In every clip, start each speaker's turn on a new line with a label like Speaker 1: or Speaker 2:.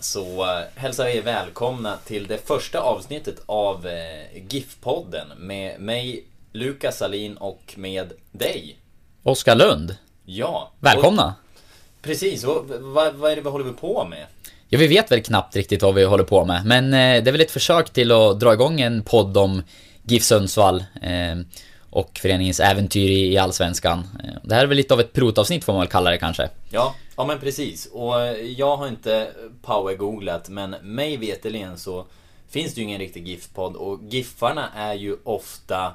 Speaker 1: Så eh, hälsar vi er välkomna till det första avsnittet av eh, GIF-podden med mig, Lukas Salin och med dig.
Speaker 2: Oskar Lund,
Speaker 1: Ja.
Speaker 2: välkomna!
Speaker 1: Och, precis, och vad, vad är det vi håller på med?
Speaker 2: Ja, vi vet väl knappt riktigt vad vi håller på med, men eh, det är väl ett försök till att dra igång en podd om GIF Sundsvall och föreningens äventyr i, Allsvenskan. Det här är väl lite av ett pilotavsnitt får man väl kalla det kanske.
Speaker 1: Ja, ja men precis. Och eh, jag har inte powergooglat, men mig veterligen så finns det ju ingen riktig GIF-podd och GIFarna är ju ofta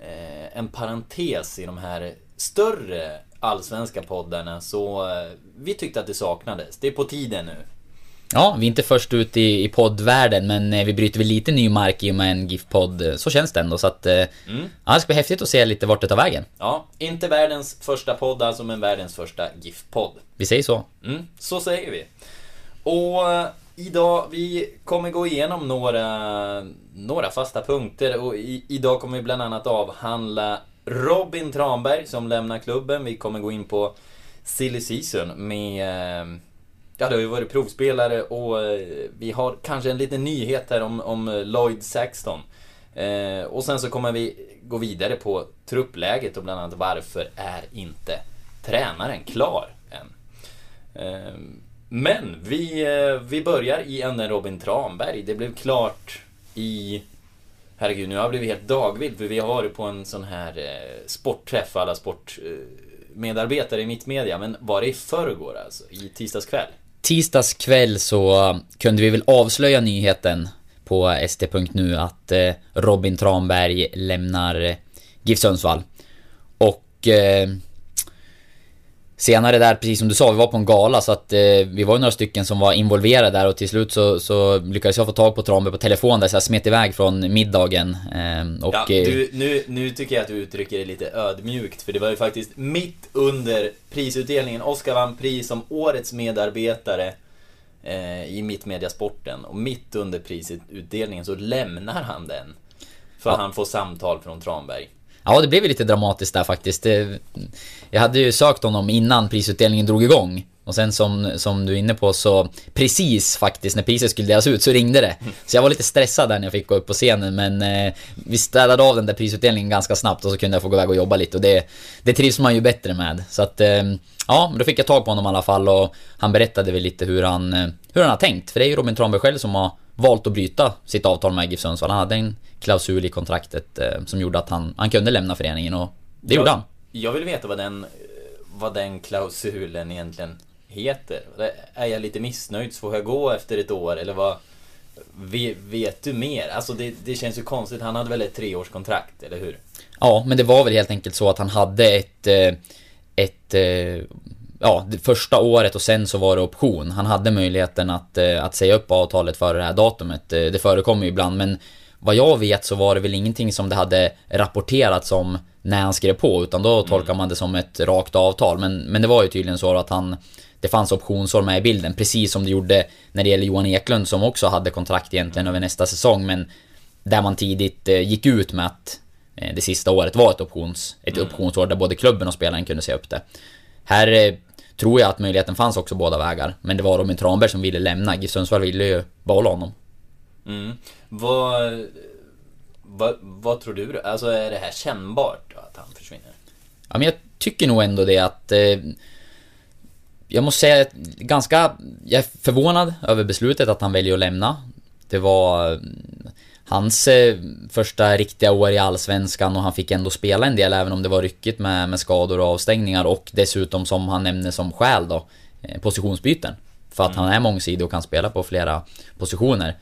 Speaker 1: eh, en parentes i de här större allsvenska poddarna så eh, vi tyckte att det saknades. Det är på tiden nu.
Speaker 2: Ja, vi är inte först ut i, i poddvärlden, men eh, vi bryter väl lite ny mark i och med en GIF-podd. eh, Så känns det ändå, så att... eh, Ja, det ska bli häftigt att se lite vart det tar vägen.
Speaker 1: Ja, inte världens första podd alltså, men världens första GIF-podd.
Speaker 2: Vi säger så.
Speaker 1: Mm, så säger vi. Och idag, vi kommer gå igenom några, några fasta punkter och i, idag kommer vi bland annat avhandla Robin Tranberg som lämnar klubben. Vi kommer gå in på Silly Season med... Ja, det har ju varit provspelare och eh, vi har kanske en liten nyhet här om, om eh, Lloyd Saxton. Eh, och sen så kommer vi gå vidare på truppläget och bland annat varför är inte tränaren klar än? Eh, Men vi, eh, vi börjar i änden Robin Tranberg. Det blev klart i... Herregud, nu har jag blivit helt dagvild för vi har varit på en sån här eh, sportträff alla sportmedarbetare eh, i Mittmedia. Men var det i förrgår alltså? I tisdags kväll?
Speaker 2: Tisdags kväll så eh, kunde vi väl avslöja nyheten på st.nu att eh, Robin Tranberg lämnar eh, GIF Sundsvall. Och senare där, precis som du sa, vi var på en gala så att eh, vi var ju några stycken som var involverade där och till slut så, så lyckades jag få tag på Tranberg på telefon där så jag smet iväg från middagen. Eh, och,
Speaker 1: Ja,
Speaker 2: eh,
Speaker 1: du, nu, nu tycker jag att du uttrycker det lite ödmjukt för det var ju faktiskt mitt under prisutdelningen. Oscar vann pris som Årets medarbetare eh, i Mittmediasporten och mitt under prisutdelningen så lämnar han den. För
Speaker 2: Ja.
Speaker 1: han får samtal från Tranberg.
Speaker 2: Ja, det blev ju lite dramatiskt där faktiskt. Jag hade ju sökt honom innan prisutdelningen drog igång. Och sen som, som du är inne på så precis faktiskt när priset skulle delas ut så ringde det. Så jag var lite stressad där när jag fick gå upp på scenen men eh, vi städade av den där prisutdelningen ganska snabbt och så kunde jag få gå iväg och jobba lite och det, det trivs man ju bättre med. Så att eh, ja, då fick jag tag på honom i alla fall och han berättade väl lite hur han, eh, hur han har tänkt. För det är ju Robin Tranberg själv som har valt att bryta sitt avtal med GIF Sundsvall. Han hade en klausul i kontraktet eh, som gjorde att han, han kunde lämna föreningen och det gjorde han.
Speaker 1: Jag vill veta vad den, vad den klausulen egentligen heter. Är jag lite missnöjd så får jag gå efter ett år eller vad? Vet, du mer? Alltså det, det känns ju konstigt. Han hade väl ett treårskontrakt, eller hur?
Speaker 2: Ja, men det var väl helt enkelt så att han hade ett... eh, Ett... eh, Ja, det första året och sen så var det option. Han hade möjligheten att, eh, att säga upp avtalet före det här datumet. Det förekommer ju ibland, men vad jag vet så var det väl ingenting som det hade rapporterats om när han skrev på, utan då tolkar man det som ett rakt avtal. Men, men det var ju tydligen så att han... Det fanns optionsår med i bilden, precis som det gjorde när det gäller Johan Eklund som också hade kontrakt egentligen över nästa säsong, men där man tidigt eh, gick ut med att eh, det sista året var ett, options, ett optionsår där både klubben och spelaren kunde se upp det. Här eh, tror jag att möjligheten fanns också båda vägar, men det var Robin Tranberg som ville lämna. GIF Sundsvall ville ju behålla honom.
Speaker 1: Mm. Vad, vad, vad tror du? Alltså är det här kännbart att han försvinner?
Speaker 2: Ja, men jag tycker nog ändå det att... Eh, jag måste säga ganska... Jag är förvånad över beslutet att han väljer att lämna. Det var... eh, Hans eh, första riktiga år i Allsvenskan och han fick ändå spela en del även om det var ryckigt med, med skador och avstängningar och dessutom som han nämner som skäl då eh, positionsbyten. För att han är mångsidig och kan spela på flera positioner.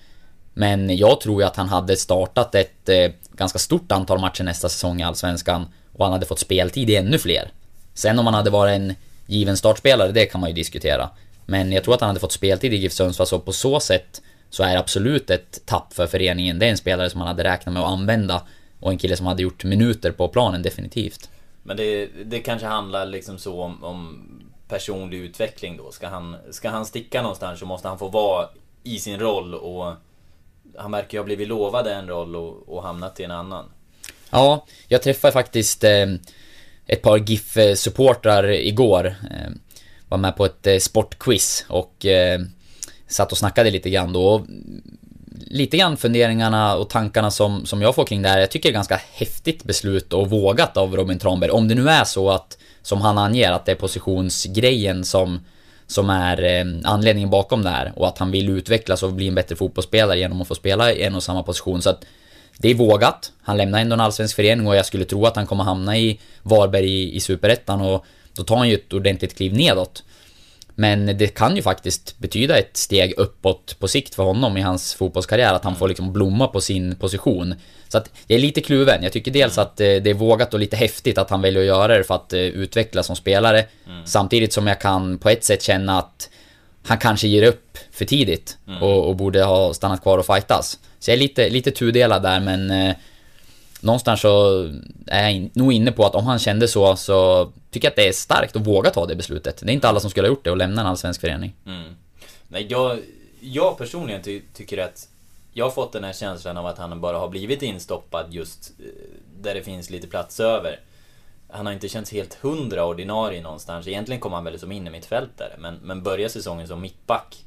Speaker 2: Men jag tror ju att han hade startat ett eh, ganska stort antal matcher nästa säsong i Allsvenskan och han hade fått speltid i ännu fler. Sen om han hade varit en given startspelare, det kan man ju diskutera. Men jag tror att han hade fått speltid i GIF Sundsvall, så på så sätt så är det absolut ett tapp för föreningen. Det är en spelare som man hade räknat med att använda och en kille som hade gjort minuter på planen, definitivt.
Speaker 1: Men det, det kanske handlar liksom så om, om personlig utveckling då. Ska han, ska han sticka någonstans så måste han få vara i sin roll och han verkar ju ha blivit lovad en roll och, och hamnat i en annan.
Speaker 2: Ja, jag träffade faktiskt eh, ett par GIF-supportrar igår. Eh, var med på ett eh, sportquiz och eh, satt och snackade lite grann då. Lite grann funderingarna och tankarna som, som jag får kring det här. Jag tycker det är ganska häftigt beslut och vågat av Robin Tranberg. Om det nu är så att, som han anger, att det är positionsgrejen som som är eh, anledningen bakom det här och att han vill utvecklas och bli en bättre fotbollsspelare genom att få spela i en och samma position. Så att det är vågat. Han lämnar ändå en allsvensk förening och jag skulle tro att han kommer hamna i Varberg i, i Superettan och då tar han ju ett ordentligt kliv nedåt. Men det kan ju faktiskt betyda ett steg uppåt på sikt för honom i hans fotbollskarriär, att han får liksom blomma på sin position. Så att jag är lite kluven. Jag tycker dels att eh, det är vågat och lite häftigt att han väljer att göra det för att eh, utvecklas som spelare. Mm. Samtidigt som jag kan på ett sätt känna att han kanske ger upp för tidigt mm. och, och, borde ha stannat kvar och fightas. Så jag är lite, lite tudelad där men eh, någonstans så är jag nog inne på att om han kände så, så tycker jag att det är starkt att våga ta det beslutet. Det är inte alla som skulle ha gjort det och lämna en allsvensk förening. Mm.
Speaker 1: Nej, jag, jag personligen ty tycker att jag har fått den här känslan av att han bara har blivit instoppad just eh, där det finns lite plats över. Han har inte känts helt hundra ordinarie någonstans. Egentligen kom han väl som innermittfältare, men, men började säsongen som mittback.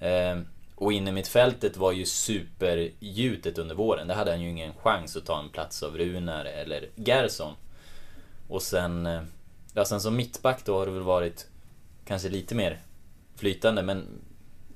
Speaker 1: Eh, och innermittfältet var ju supergjutet under våren. Där hade han ju ingen chans att ta en plats av Runar eller Gerson. Och sen... Eh, ja, sen som mittback då har det väl varit kanske lite mer flytande, men...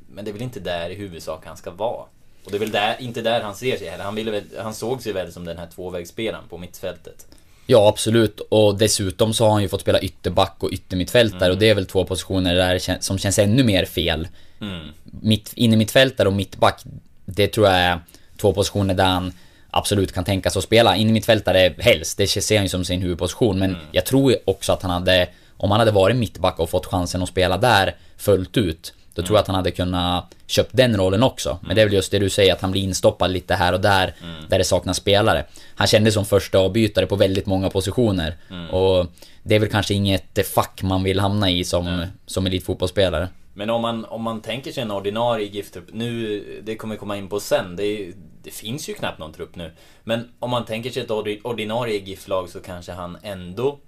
Speaker 1: Men det är väl inte där i huvudsak han ska vara. Och det är väl där, inte där han ser sig heller. Han, ville väl, han såg sig väl som den här tvåvägsspelaren på mittfältet.
Speaker 2: Ja, absolut. Och dessutom så har han ju fått spela ytterback och yttermittfältare mm. och det är väl två positioner där som känns ännu mer fel. Mm. Mitt, innermittfältare och mittback, det tror jag är två positioner där han absolut kan tänka sig att spela. Innermittfältare helst, det ser han ju som sin huvudposition. Men mm. jag tror också att han hade, om han hade varit mittback och fått chansen att spela där fullt ut, då tror jag att han hade kunnat köpt den rollen också. Men det är väl just det du säger, att han blir instoppad lite här och där, mm. där det saknas spelare. Han kändes som första avbytare på väldigt många positioner. Mm. Och det är väl kanske inget fack man vill hamna i som, mm. som elitfotbollsspelare.
Speaker 1: Men om man, om man tänker sig en ordinarie GIF-trupp, nu, det kommer vi komma in på sen, det, det, finns ju knappt någon trupp nu. Men om man tänker sig ett ordinarie GIF-lag så kanske han ändå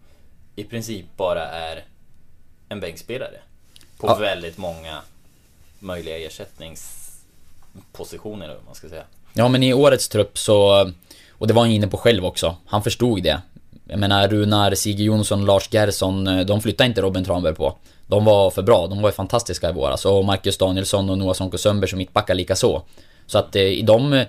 Speaker 1: i princip bara är en bänkspelare. På ja. väldigt många möjliga ersättningspositioner, om man ska säga.
Speaker 2: Ja, men i årets trupp så... Och det var han inne på själv också. Han förstod det. Jag menar, Runar, Sigge Jonsson, Lars Gerson, de flyttade inte Robin Tranberg på. De var för bra, de var ju fantastiska i våras. Och Marcus Danielsson och Noah Sonko Sundberg som mittbackar lika så. Så att eh, i de,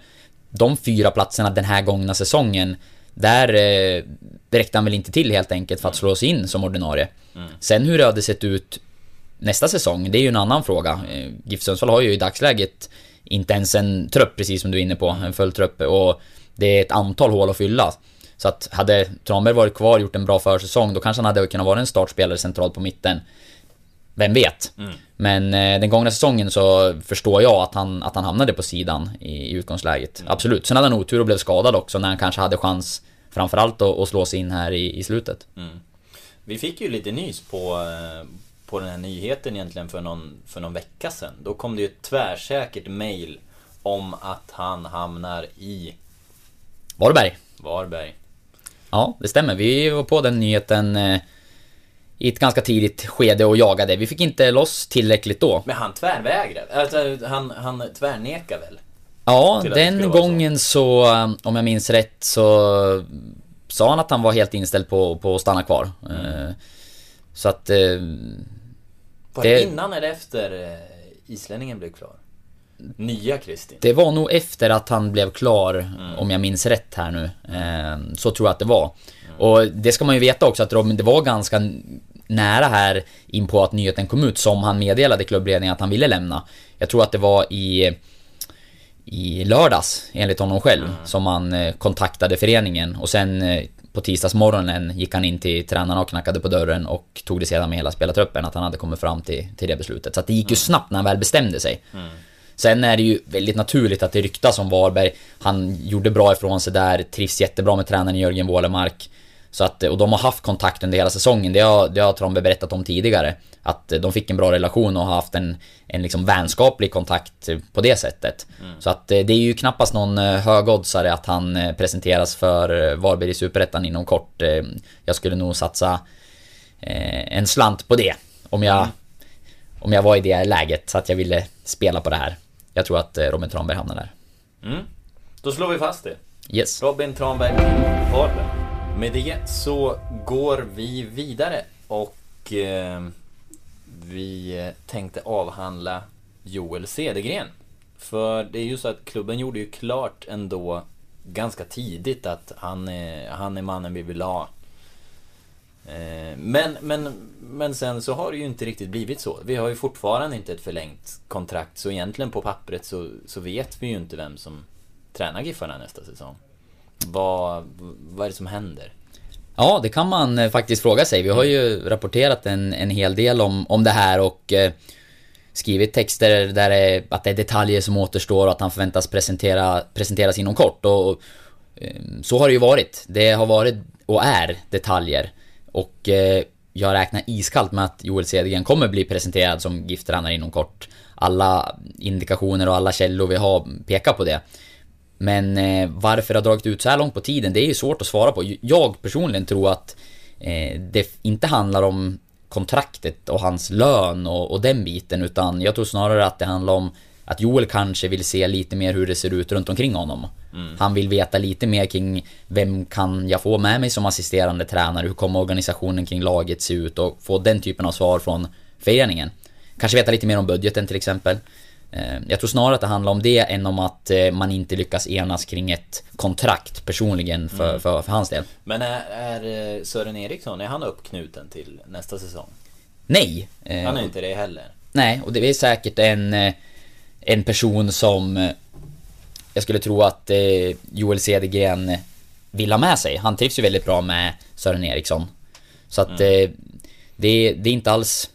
Speaker 2: de fyra platserna den här gångna säsongen, där eh, räckte han väl inte till helt enkelt för att slå sig in som ordinarie. Mm. Sen hur det hade sett ut nästa säsong, det är ju en annan fråga. Eh, GIF Sundsvall har ju i dagsläget inte ens en trupp, precis som du är inne på, en full trupp. Och det är ett antal hål att fylla. Så att hade Tranberg varit kvar, gjort en bra försäsong, då kanske han hade kunnat vara en startspelare centralt på mitten. Vem vet? Mm. Men eh, den gångna säsongen så förstår jag att han, att han hamnade på sidan i, i utgångsläget. Mm. Absolut. Sen hade han otur och blev skadad också när han kanske hade chans framförallt att, att slå sig in här i, i slutet. Mm.
Speaker 1: Vi fick ju lite nys på, eh, på den här nyheten egentligen för någon, för någon vecka sedan. Då kom det ju ett tvärsäkert mail om att han hamnar i...
Speaker 2: Varberg.
Speaker 1: Varberg.
Speaker 2: Ja, det stämmer. Vi var på den nyheten eh, i ett ganska tidigt skede och jagade. Vi fick inte loss tillräckligt då.
Speaker 1: Men han tvärvägrade? Alltså, han, han tvärnekade väl?
Speaker 2: Ja, den gången så. så, om jag minns rätt, så sa han att han var helt inställd på, på att stanna kvar. Mm. Eh, så att... Eh,
Speaker 1: var det innan eller efter eh, islänningen blev klar? Nya Kristin?
Speaker 2: Det var nog efter att han blev klar, mm. om jag minns rätt här nu. Så tror jag att det var. Och det ska man ju veta också att Robin, det var ganska nära här in på att nyheten kom ut som han meddelade klubbledningen att han ville lämna. Jag tror att det var i i lördags, enligt honom själv,
Speaker 1: Mm.
Speaker 2: som han eh, kontaktade föreningen och sen eh, på tisdagsmorgonen gick han in till tränarna och knackade på dörren och tog det sedan med hela spelartruppen att han hade kommit fram till, till det beslutet. Så det gick ju snabbt när han väl bestämde sig. Sen är det ju väldigt naturligt att det ryktas om Varberg. Han gjorde bra ifrån sig där, trivs jättebra med tränaren Jörgen Wålemark. Så att, och de har haft kontakt under hela säsongen, det har, det har Trombe berättat om tidigare. Att de fick en bra relation och har haft en, en liksom vänskaplig kontakt på det sättet. Så att eh, det är ju knappast någon eh, högoddsare att han eh, presenteras för eh, Varberg i Superettan inom kort. Eh, Jag skulle nog satsa eh, en slant på det. Om jag, om jag var i det läget, så att jag ville spela på det här. Jag tror att eh, Robin Tranberg hamnar där.
Speaker 1: Mm. Då slår vi fast det.
Speaker 2: Yes.
Speaker 1: Robin Tranberg till Varberg. Med det så går vi vidare och eh, vi tänkte avhandla Joel Cedergren. För det är ju så att klubben gjorde ju klart ändå ganska tidigt att han är, han är mannen vi vill ha. Eh, Men, men, men sen så har det ju inte riktigt blivit så. Vi har ju fortfarande inte ett förlängt kontrakt så egentligen på pappret så, så vet vi ju inte vem som tränar Giffarna nästa säsong. Vad, vad är det som händer?
Speaker 2: Ja, det kan man eh, faktiskt fråga sig. Vi har ju rapporterat en, en hel del om, om det här och eh, skrivit texter där det, är- att det är detaljer som återstår och att han förväntas presentera, presenteras inom kort. Och, och eh, så har det ju varit. Det har varit och är detaljer. Och eh, jag räknar iskallt med att Joel Cedergren kommer bli presenterad som gifttränare inom kort. Alla indikationer och alla källor vi har pekar på det. Men eh, varför det har dragit ut så här långt på tiden, det är ju svårt att svara på. Jag personligen tror att eh, det inte handlar om kontraktet och hans lön och, och den biten, utan jag tror snarare att det handlar om att Joel kanske vill se lite mer hur det ser ut runt omkring honom. Han vill veta lite mer kring vem kan jag få med mig som assisterande tränare, hur kommer organisationen kring laget se ut och få den typen av svar från föreningen. Kanske veta lite mer om budgeten till exempel. Eh, Jag tror snarare att det handlar om det än om att eh, man inte lyckas enas kring ett kontrakt personligen för, för, för hans del.
Speaker 1: Men är, är eh, Sören Eriksson, är han uppknuten till nästa säsong?
Speaker 2: Nej.
Speaker 1: Han är inte det heller.
Speaker 2: Nej, och det är säkert en, en person som jag skulle tro att Joel Cedergren vill ha med sig. Han trivs ju väldigt bra med Sören Eriksson. Så att eh, det, det är inte alls...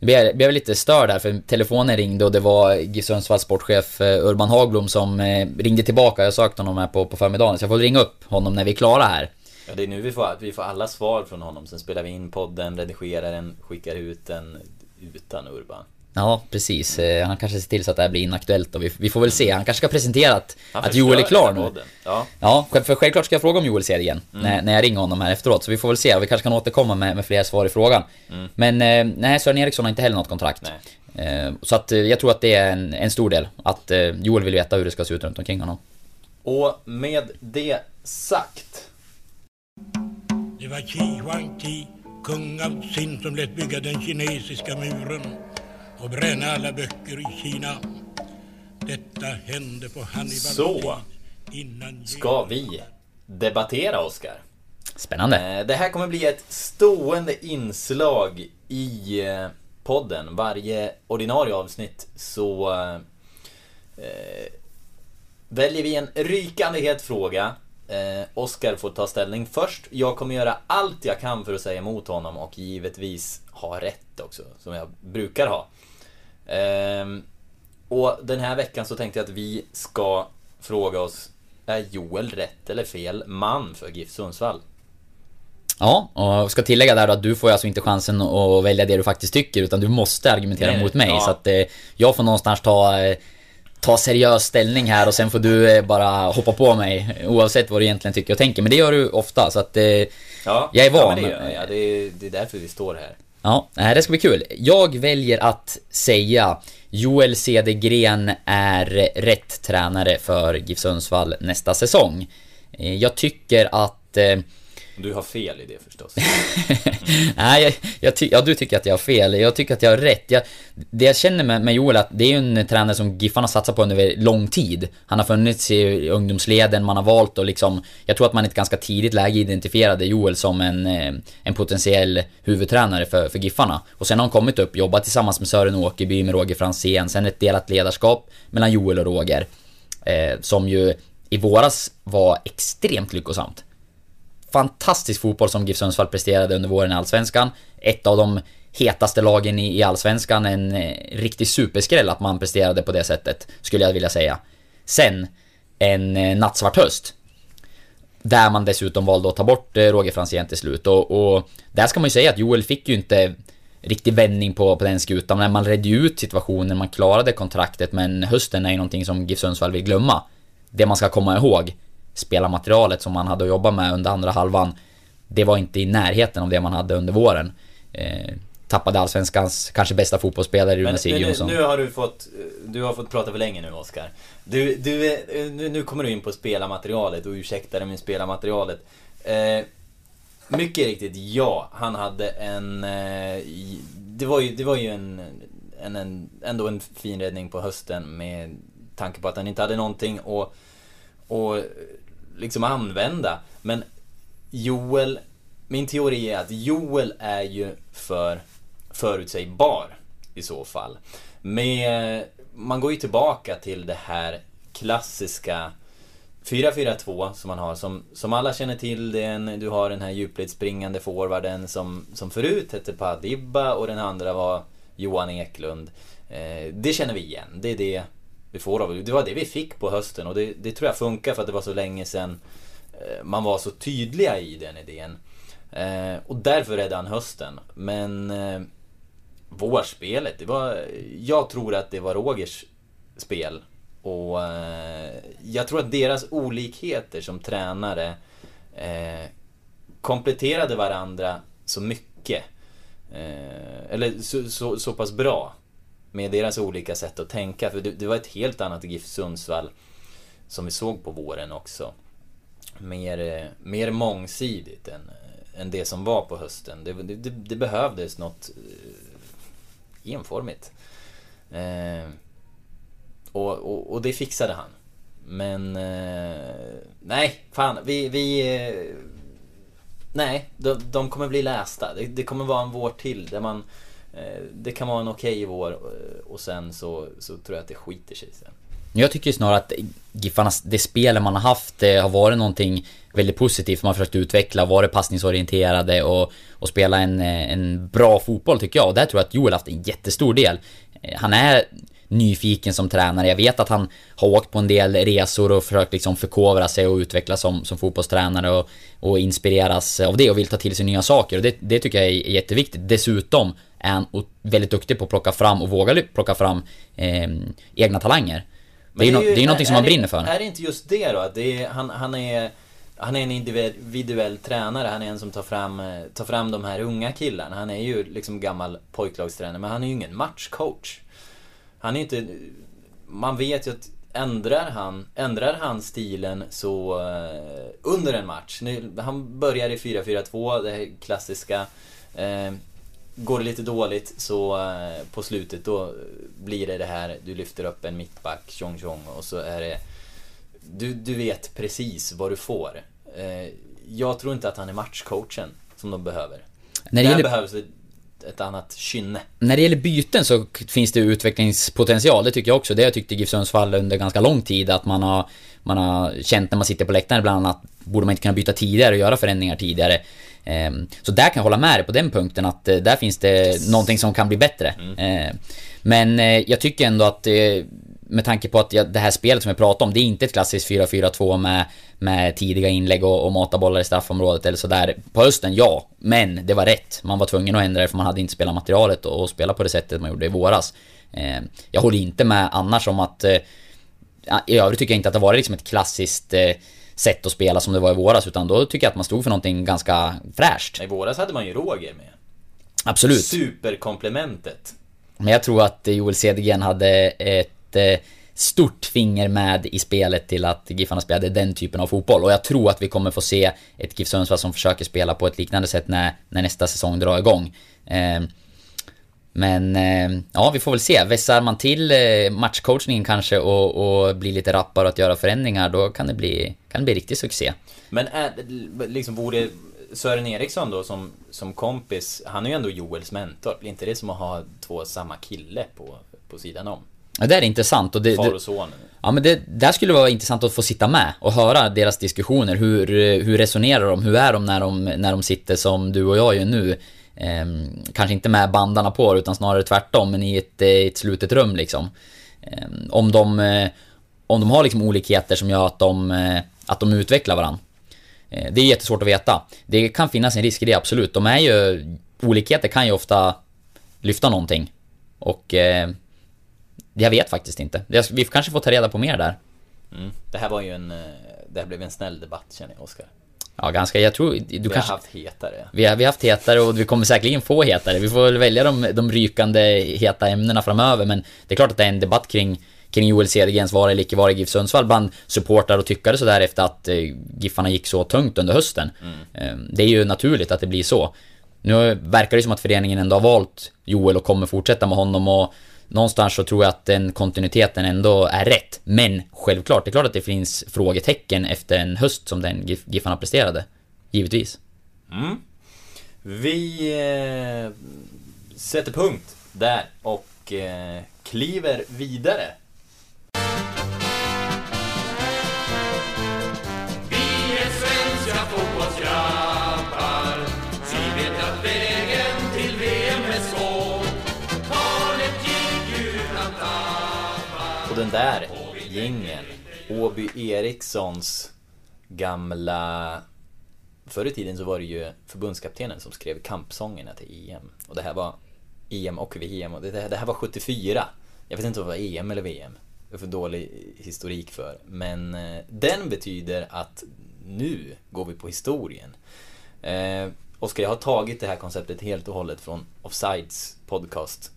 Speaker 2: Blev, blev lite störd här, för telefonen ringde och det var GIF Sundsvalls sportchef eh, Urban Hagblom som eh, ringde tillbaka. Jag sökte honom här på, på förmiddagen så jag får ringa upp honom när vi är klara här.
Speaker 1: Ja, det är nu vi får, vi får alla svar från honom. Sen spelar vi in podden, redigerar den, skickar ut den utan Urban.
Speaker 2: Ja, precis. Eh, Han kanske ser till så att det här blir inaktuellt och vi, vi får väl se. Han kanske ska presentera att, att Joel är klar nu.
Speaker 1: Ja.
Speaker 2: Ja, själv- för självklart ska jag fråga om Joel ser igen när, när jag ringer honom här efteråt. Så vi får väl se, vi kanske kan återkomma med, med fler svar i frågan. Men eh, nej, Sören Eriksson har inte heller något kontrakt. Eh, Så att jag tror att det är en, en stor del. Att Joel vill veta hur det ska se ut runt omkring honom.
Speaker 1: Och med det sagt.
Speaker 3: Det var Qi Huangti, kung av Sin, som lät bygga den kinesiska muren och bränna alla böcker i Kina. Detta hände på Hannibals
Speaker 1: Så ska vi debattera Oscar.
Speaker 2: Spännande.
Speaker 1: Eh, Det här kommer bli ett stående inslag i eh, podden. Varje ordinarie avsnitt så eh, väljer vi en rykande het fråga. Eh, Oskar får ta ställning först. Jag kommer göra allt jag kan för att säga emot honom och givetvis ha rätt också, som jag brukar ha. Ehm, och den här veckan så tänkte jag att vi ska fråga oss, är Joel rätt eller fel man för GIF Sundsvall?
Speaker 2: Ja, och jag ska tillägga där att du får alltså inte chansen att välja det du faktiskt tycker utan du måste argumentera
Speaker 1: Nej,
Speaker 2: mot mig.
Speaker 1: ja.
Speaker 2: Så att eh, jag får någonstans ta, eh, ta seriös ställning här och sen får du eh, bara hoppa på mig oavsett vad du egentligen tycker och tänker. Men det gör du ofta så att eh,
Speaker 1: Ja,
Speaker 2: jag är
Speaker 1: Ja,
Speaker 2: van.
Speaker 1: men det, gör jag. ja, det, är, det är därför vi står här.
Speaker 2: Ja, eh, det ska bli kul. Jag väljer att säga Joel Cedergren är rätt tränare för GIF Sundsvall nästa säsong. Eh, jag tycker att eh,
Speaker 1: du har fel i det förstås.
Speaker 2: Nej, jag, jag ty- ja, du tycker att jag har fel. Jag tycker att jag har rätt. Jag, det jag känner med, med Joel att det är ju en tränare som Giffarna satsat på under lång tid. Han har funnits i ungdomsleden, man har valt att liksom... Jag tror att man i ett ganska tidigt läge identifierade Joel som en, eh, en potentiell huvudtränare för, för Giffarna. Och sen har han kommit upp, jobbat tillsammans med Sören Åkerby, med Roger Fransén, sen ett delat ledarskap mellan Joel och Roger. Eh, som ju i våras var extremt lyckosamt fantastisk fotboll som GIF Sundsvall presterade under våren i Allsvenskan. Ett av de hetaste lagen i, i Allsvenskan. En eh, riktig superskräll att man presterade på det sättet, skulle jag vilja säga. Sen, en eh, nattsvart höst. Där man dessutom valde att ta bort eh, Roger Franzén till slut. Och, och där ska man ju säga att Joel fick ju inte riktig vändning på, på den skutan. Men man redde ju ut situationen, man klarade kontraktet. Men hösten är ju någonting som GIF Sundsvall vill glömma. Det man ska komma ihåg spelarmaterialet som man hade att jobba med under andra halvan Det var inte i närheten av det man hade under våren eh, Tappade Allsvenskans kanske bästa fotbollsspelare
Speaker 1: Men,
Speaker 2: Rune
Speaker 1: men nu,
Speaker 2: Sigurdsson
Speaker 1: nu har du fått, du har fått prata för länge nu Oskar. Du, du, är- nu, nu kommer du in på spelarmaterialet och ursäkta dig med spelarmaterialet. Eh, mycket riktigt, ja. Han hade en... Eh, i- det, var ju, det var ju en, en, en, ändå en fin räddning på hösten med tanke på att han inte hade någonting att, att liksom använda. Men Joel, min teori är att Joel är ju för förutsägbar i så fall. Med, man går ju tillbaka till det här klassiska 4-4-2 som man har, som, som alla känner till. Det du har den här djupledsspringande forwarden som, som förut hette Padibba och den andra var Johan Eklund. Eh, det känner vi igen. Det är det vi får av Det var det vi fick på hösten och det, det tror jag funkar för att det var så länge sedan eh, man var så tydliga i den idén. Eh, och därför räddade han hösten. Men eh, vårspelet, det var... Jag tror att det var Rogers spel. Och jag tror att deras olikheter som tränare kompletterade varandra så mycket. Eh, eller så, så, så pass bra. Med deras olika sätt att tänka. För det, det var ett helt annat GIF Sundsvall som vi såg på våren också. Mer, eh, mer mångsidigt än, eh, än det som var på hösten. Det, det, det, behövdes något eh, enformigt. Eh, och, och, och det fixade han. Men... Eh, nej, fan. Vi... vi eh, nej, de, de kommer bli lästa. Det, det kommer vara en vår till där man... Eh, det kan vara en okej vår eh, och sen så, så tror jag att det skiter sig sen.
Speaker 2: Jag tycker snarare att Giffarnas, det spelet man har haft har varit någonting väldigt positivt. Man har försökt utveckla, varit passningsorienterade och, och spela en, eh, en bra fotboll tycker jag. Och där tror jag att Joel haft en jättestor del. Han är nyfiken som tränare. Jag vet att han har åkt på en del resor och försökt liksom förkovra sig och utvecklas som, som fotbollstränare och, och inspireras av det och vill ta till sig nya saker. Och det, det tycker jag är jätteviktigt. Dessutom är han o- väldigt duktig på att plocka fram och våga plocka fram eh, egna talanger. Det är ju no- det är ju någonting som
Speaker 1: är
Speaker 2: man brinner för.
Speaker 1: Är det inte just det då? Det är, han, han är... Han är en individuell tränare, han är en som tar fram, eh, tar fram de här unga killarna. Han är ju liksom gammal pojklagstränare, men han är ju ingen matchcoach. Han är inte... Man vet ju att ändrar han, ändrar han stilen så eh, under en match. Nu, han börjar i 4-4-2, det här klassiska. Eh, går det lite dåligt så eh, på slutet då blir det det här, du lyfter upp en mittback, tjong tjong och så är det... Du, du vet precis vad du får. Eh, jag tror inte att han är matchcoachen som de behöver.
Speaker 2: När det
Speaker 1: Där
Speaker 2: gäller-
Speaker 1: behövs ett, annat kynne.
Speaker 2: När det gäller byten så finns det utvecklingspotential, det tycker jag också. Det jag tyckt i GIF Sundsvall under ganska lång tid att man har, man har känt när man sitter på läktaren ibland att borde man inte kunna byta tidigare och göra förändringar tidigare. Ehm, Så där kan jag hålla med dig på den punkten att eh, där finns det någonting som kan bli bättre. Ehm, Men eh, jag tycker ändå att eh, med tanke på att det här spelet som jag pratar om, det är inte ett klassiskt 4-4-2 med, med tidiga inlägg och, och mata bollar i straffområdet eller sådär. På hösten, ja. Men det var rätt. Man var tvungen att ändra det för man hade inte spelat materialet och, och spela på det sättet man gjorde i våras. Eh, jag håller inte med annars om att... I övrigt tycker jag inte att det var liksom ett klassiskt sätt att spela som det var i våras, utan då tycker jag att man stod för någonting ganska fräscht.
Speaker 1: I våras hade man ju Roger med.
Speaker 2: Absolut.
Speaker 1: Superkomplementet.
Speaker 2: Men jag tror att Joel Cedergren hade ett eh, stort finger med i spelet till att Giffarna spelade den typen av fotboll. Och jag tror att vi kommer få se ett GIF Sundsvall som försöker spela på ett liknande sätt när, när nästa säsong drar igång. Eh, men eh, ja, vi får väl se. Vässar man till eh, matchcoachningen kanske och, och blir lite rappare att göra förändringar, då kan det bli, kan det bli riktig succé.
Speaker 1: Men är, liksom vore Sören Eriksson då som, som kompis, han är ju ändå Joels mentor. Blir inte det som att ha två samma kille på, på sidan om?
Speaker 2: Ja, det är intressant. Och det,
Speaker 1: Far och son.
Speaker 2: ja, men det där skulle vara intressant att få sitta med och höra deras diskussioner. Hur, hur resonerar de? Hur är de när de, när de sitter som du och jag gör nu? Eh, kanske inte med bandarna på utan snarare tvärtom, men i ett, eh, ett slutet rum liksom. Eh, om, de, eh, om de har liksom olikheter som gör att de, eh, att de utvecklar varandra. Eh, Det är jättesvårt att veta. Det kan finnas en risk i det, absolut. De är ju... Olikheter kan ju ofta lyfta någonting. Och... Eh, jag vet faktiskt inte. Jag- Vi kanske får ta reda på mer där.
Speaker 1: Mm. Det här var ju en... Eh, det här blev en snäll debatt känner jag, Oskar.
Speaker 2: Ja, ganska. Jag tror... Du
Speaker 1: Vi har
Speaker 2: kanske...
Speaker 1: haft hetare.
Speaker 2: Vi har, vi har haft hetare och vi kommer säkerligen få hetare. Vi får väl välja de, de rykande heta ämnena framöver. Men det är klart att det är en debatt kring, kring Joel Cedergrens vara eller icke vara i GIF Sundsvall bland supportrar och tyckare sådär efter att eh, Giffarna gick så tungt under hösten. Eh, det är ju naturligt att det blir så. Nu verkar det som att föreningen ändå har valt Joel och kommer fortsätta med honom och någonstans så tror jag att den kontinuiteten ändå är rätt. Men självklart, det är klart att det finns frågetecken efter en höst som den GIF, Giffarna presterade. Givetvis. Mm.
Speaker 1: Vi eh, sätter punkt där och eh, kliver vidare. Den där gingen Åby Erikssons gamla... Förr i tiden så var det ju förbundskaptenen som skrev kampsångerna till EM. Och det här var EM och VM. Och det, det här var 74. Jag vet inte om det var EM eller VM. Det är för dålig historik för. Men eh, den betyder att nu går vi på historien. Eh, Oskar, jag har tagit det här konceptet helt och hållet från Offsides podcast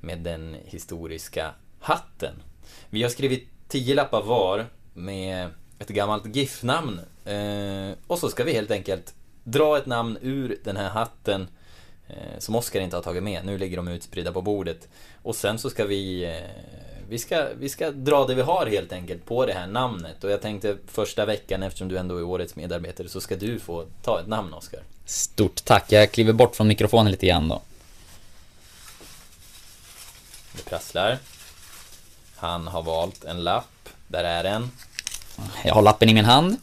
Speaker 1: med den historiska hatten. Vi har skrivit tio lappar var med ett gammalt GIF-namn. Eh, och så ska vi helt enkelt dra ett namn ur den här hatten eh, som Oskar inte har tagit med. Nu ligger de utspridda på bordet. Och sen så ska vi eh, vi ska, vi ska dra det vi har helt enkelt på det här namnet. Och jag tänkte första veckan, eftersom du ändå är årets medarbetare, så ska du få ta ett namn, Oskar.
Speaker 2: Stort tack. Jag kliver bort från mikrofonen lite grann då.
Speaker 1: Det prasslar. Han har valt en lapp. Där är den.
Speaker 2: Jag har lappen i min hand.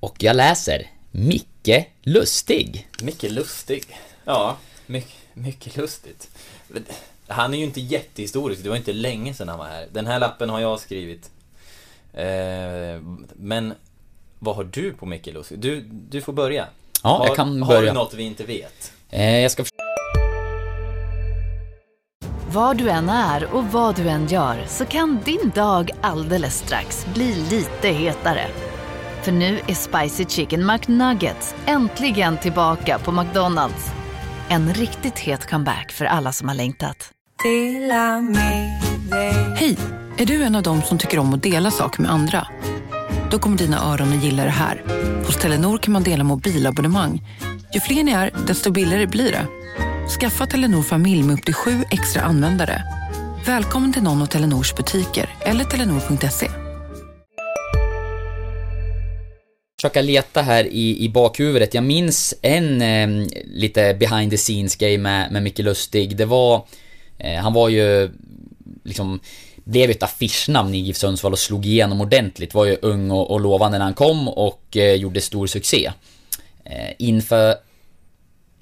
Speaker 2: Och jag läser Micke Lustig.
Speaker 1: Mycket lustig. Ja, mycket, mycket lustigt. Han är ju inte jättehistorisk, det var inte länge sedan han var här. Den här lappen har jag skrivit. Eh, men vad har du på Micke Lustig? Du, du får börja.
Speaker 2: Ja,
Speaker 1: har,
Speaker 2: jag kan
Speaker 1: Har
Speaker 2: börja.
Speaker 1: du något vi inte vet?
Speaker 2: Eh, jag ska
Speaker 4: Var du än är och vad du än gör så kan din dag alldeles strax bli lite hetare. För nu är Spicy Chicken McNuggets äntligen tillbaka på McDonalds. En riktigt het comeback för alla som har längtat.
Speaker 5: Hej! Är du en av dem som tycker om att dela saker med andra? Då kommer dina öron att gilla det här. Hos Telenor kan man dela mobilabonnemang. Ju fler ni är, desto billigare blir det. Skaffa Telenor familj med upp till sju extra användare. Välkommen till någon av Telenors butiker eller telenor.se.
Speaker 2: försöka leta här i, i bakhuvudet. Jag minns en eh, lite behind the scenes grej med, med Micke Lustig. Det var... Eh, han var ju liksom... Blev ett affischnamn i GIF Sundsvall och slog igenom ordentligt. Var ju ung och, och lovande när han kom och eh, gjorde stor succé. Eh, inför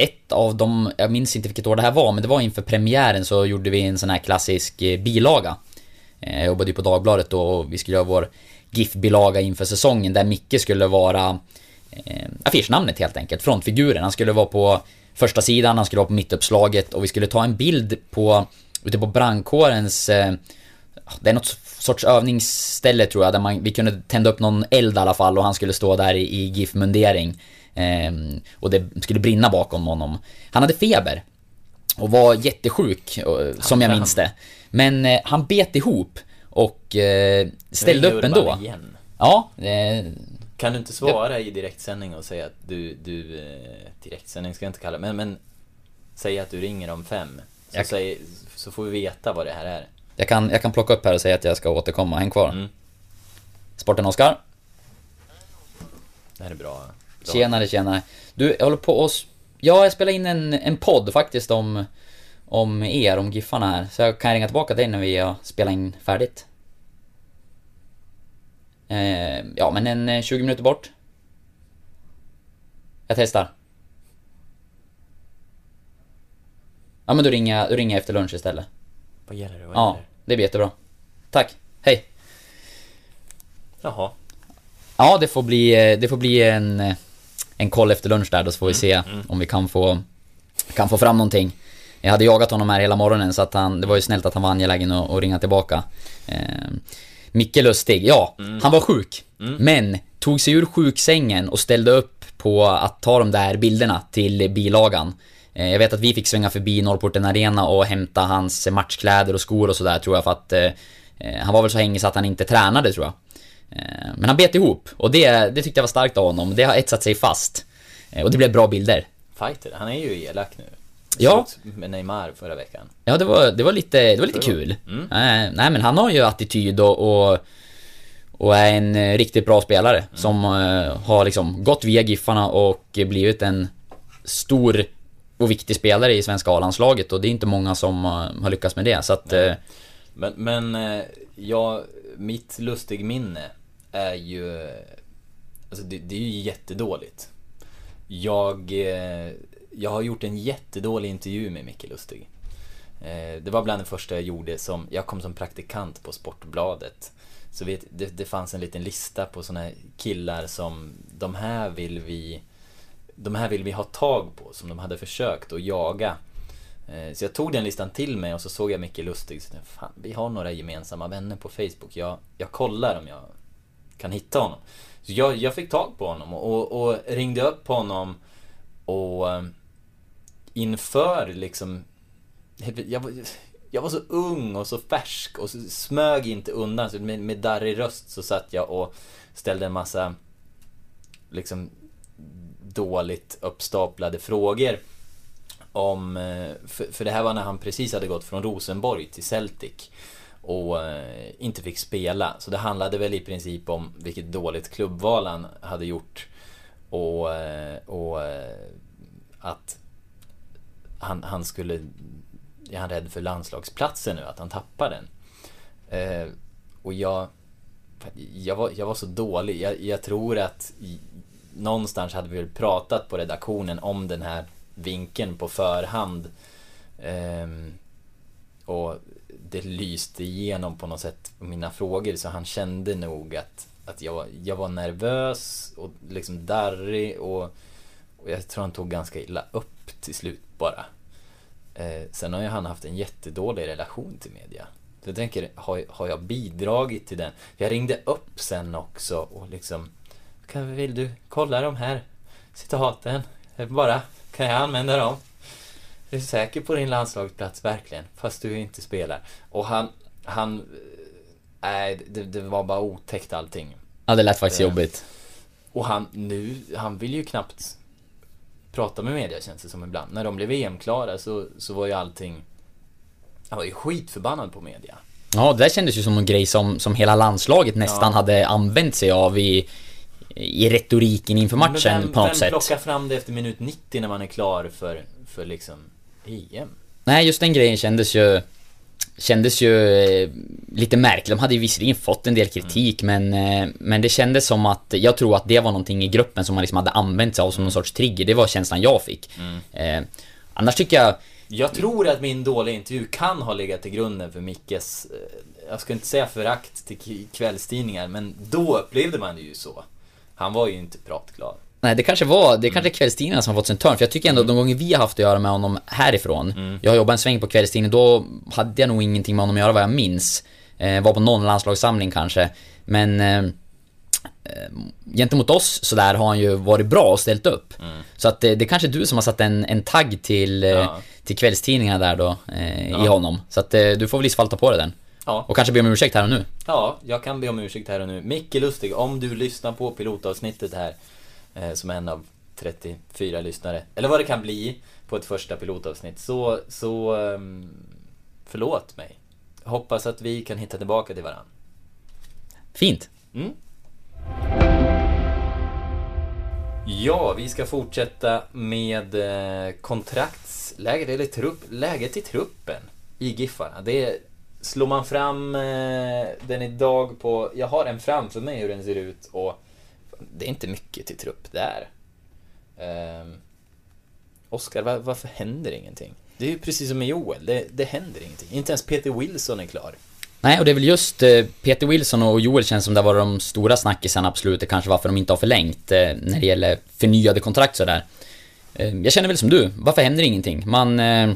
Speaker 2: ett av dem, jag minns inte vilket år det här var, men det var inför premiären så gjorde vi en sån här klassisk eh, bilaga. Eh, jag jobbade ju på Dagbladet då och vi skulle göra vår GIF-bilaga inför säsongen där Micke skulle vara eh, affischnamnet helt enkelt, frontfiguren. Han skulle vara på första sidan, han skulle vara på mittuppslaget och vi skulle ta en bild på ute på brandkårens eh, det är något sorts övningsställe tror jag, där man, vi kunde tända upp någon eld i alla fall och han skulle stå där i, i GIF-mundering. Ehm, och det skulle brinna bakom honom. Han hade feber. och var jättesjuk, eh, som jag minns det. Men eh, han bet ihop och eh, ställde upp ändå.
Speaker 1: Igen.
Speaker 2: Ja, eh,
Speaker 1: Kan du inte svara i direktsändning och säga att du, du direktsändning ska jag inte kalla det, men, men säg att du ringer om fem. Så,
Speaker 2: Jag-
Speaker 1: säg, så får vi veta vad det här är.
Speaker 2: jag, kan, jag kan plocka upp här och säga att jag ska återkomma. Häng kvar.
Speaker 1: Mm.
Speaker 2: Sporten Oskar.
Speaker 1: Det här är bra.
Speaker 2: Tjenare, tjenare. Du, jag håller på och... Ja, jag spelar in en, en podd faktiskt om, om er, om Giffarna här. Så jag kan ringa tillbaka till dig när vi har spelat in färdigt. Eh, ja, men en eh, 20 minuter bort. Jag testar. Ja, men då ringer jag, då ringer jag efter lunch istället.
Speaker 1: Vad gäller det? Vad
Speaker 2: Ja,
Speaker 1: gäller det?
Speaker 2: det blir jättebra. Tack. Hej.
Speaker 1: Jaha.
Speaker 2: Ja, det får bli, det får bli en, en koll efter lunch där, då så får vi se om vi kan få, kan få fram någonting. Jag hade jagat honom här hela morgonen så att han, det var ju snällt att han var angelägen att, att ringa tillbaka. Eh, Micke Lustig, ja, han var sjuk. Men tog sig ur sjuksängen och ställde upp på att ta de där bilderna till bilagan. Eh, jag vet att vi fick svänga förbi Norrporten Arena och hämta hans matchkläder och skor och sådär tror jag för att eh, eh, han var väl så hängig så att han inte tränade tror jag. Eh, Men han bet ihop och det, det tyckte jag var starkt av honom. Det har etsat sig fast. Eh, Och det blev bra bilder.
Speaker 1: Fighter, han är ju elak nu.
Speaker 2: Ja.
Speaker 1: Med Neymar förra veckan.
Speaker 2: Ja, det var, det var lite, det var lite kul.
Speaker 1: Mm.
Speaker 2: Nej, men han har ju attityd och, och, och är en eh, riktigt bra spelare
Speaker 1: Mm.
Speaker 2: som har liksom gått via Giffarna och blivit en stor och viktig spelare i svenska A-landslaget och det är inte många som har lyckats med det. Så att,
Speaker 1: Men, men eh, ja, mitt lustig minne är ju... Alltså det, det är ju jättedåligt. Jag, eh, jag har gjort en jättedålig intervju med Micke Lustig. Eh, det var bland det första jag gjorde som, jag kom som praktikant på Sportbladet. Så vet, det, det fanns en liten lista på såna här killar som, de här vill vi, de här vill vi ha tag på, som de hade försökt att jaga. Eh, så jag tog den listan till mig och så såg jag Micke Lustig. Så tänkte, fan, vi har några gemensamma vänner på Facebook. Jag, jag kollar om jag kan hitta honom. Så jag, jag fick tag på honom och, och ringde upp honom och eh, inför liksom... Jag, var- jag var så ung och så färsk och så smög inte undan. Så med, med darrig röst så satt jag och ställde en massa liksom dåligt uppstaplade frågor om, eh, för, för det här var när han precis hade gått från Rosenborg till Celtic och eh, inte fick spela. Så det handlade väl i princip om vilket dåligt klubbval han hade gjort och, eh, och eh, att han, han skulle, är han rädd för landslagsplatsen nu, att han tappar den. Och jag, jag var, jag var så dålig. Jag, jag tror att någonstans hade vi väl pratat på redaktionen om den här vinkeln på förhand. Ehm, och det lyste igenom på något sätt mina frågor så han kände nog att, att jag, var- jag var nervös och liksom darrig och, och jag tror han tog ganska illa upp till slut bara. Eh, sen har ju han haft en jättedålig relation till media. Så jag tänker, har, har jag bidragit till den? Jag ringde upp sen också och liksom kan, Vill du kolla de här citaten? Bara, kan jag använda dem? Är du säker på din landslagsplats, verkligen? Fast du inte spelar. Och han, han... eh, Nej, det, det var bara otäckt allting.
Speaker 2: ja, det lät faktiskt
Speaker 1: Eh,
Speaker 2: jobbigt.
Speaker 1: Och han, nu, han vill ju knappt prata med media känns det som ibland. När de blev EM-klara så, så var ju allting... Han var ju skitförbannad på media.
Speaker 2: Ja, det där kändes ju som en grej som, som hela landslaget nästan
Speaker 1: Ja.
Speaker 2: hade använt sig av i, i retoriken inför matchen
Speaker 1: vem,
Speaker 2: på något
Speaker 1: vem
Speaker 2: sätt.
Speaker 1: plockar fram det efter minut 90 när man är klar för, för liksom EM?
Speaker 2: Nej, just den grejen kändes ju... Kändes ju eh, lite märkligt. De hade ju visserligen fått en del kritik men, eh, men det kändes som att, jag tror att det var någonting i gruppen som man liksom hade använt sig av som någon sorts trigger. Det var känslan jag fick. Eh, annars tycker jag,
Speaker 1: Jag tror att min dåliga intervju kan ha legat till grunden för Mickes, eh, jag ska inte säga förakt till kvällstidningar, men då upplevde man det ju så. Han var ju inte pratglad.
Speaker 2: Nej det kanske var, det är kanske kvällstidningarna som har fått sin törn. För jag tycker ändå att de gånger vi har haft att göra med honom härifrån. Jag har jobbat en sväng på kvällstidning, då hade jag nog ingenting med honom att göra vad jag minns. Eh, var på någon landslagssamling kanske. Men... Eh, eh, gentemot oss så där har han ju varit bra och ställt upp. Så att det, det är kanske du som har satt en, en tagg till, eh,
Speaker 1: Ja.
Speaker 2: till kvällstidningarna där då, eh, i
Speaker 1: Ja.
Speaker 2: honom. Så att eh, du får väl i så fall ta på dig den.
Speaker 1: Ja.
Speaker 2: Och kanske be om ursäkt här och nu.
Speaker 1: Ja, jag kan be om ursäkt här och nu. Micke Lustig, om du lyssnar på pilotavsnittet här eh, som en av 34 lyssnare, eller vad det kan bli på ett första pilotavsnitt, så, så ehm, förlåt mig. Hoppas att vi kan hitta tillbaka till varandra.
Speaker 2: Fint.
Speaker 1: Mm. Ja, vi ska fortsätta med eh, kontraktsläget, eller trupp, läget i truppen i Giffarna. Det slår man fram eh, den idag på, jag har en framför mig hur den ser ut och det är inte mycket till trupp där. Eh, Oskar, var, varför händer ingenting? Det är ju precis som med Joel, det, det händer ingenting. Inte ens Peter Wilson är klar.
Speaker 2: Nej, och det är väl just eh, Peter Wilson och Joel känns som det var de stora snackisarna absolut, det kanske varför de inte har förlängt eh, när det gäller förnyade kontrakt sådär. Ehm, jag känner väl som du, varför händer ingenting? Man eh,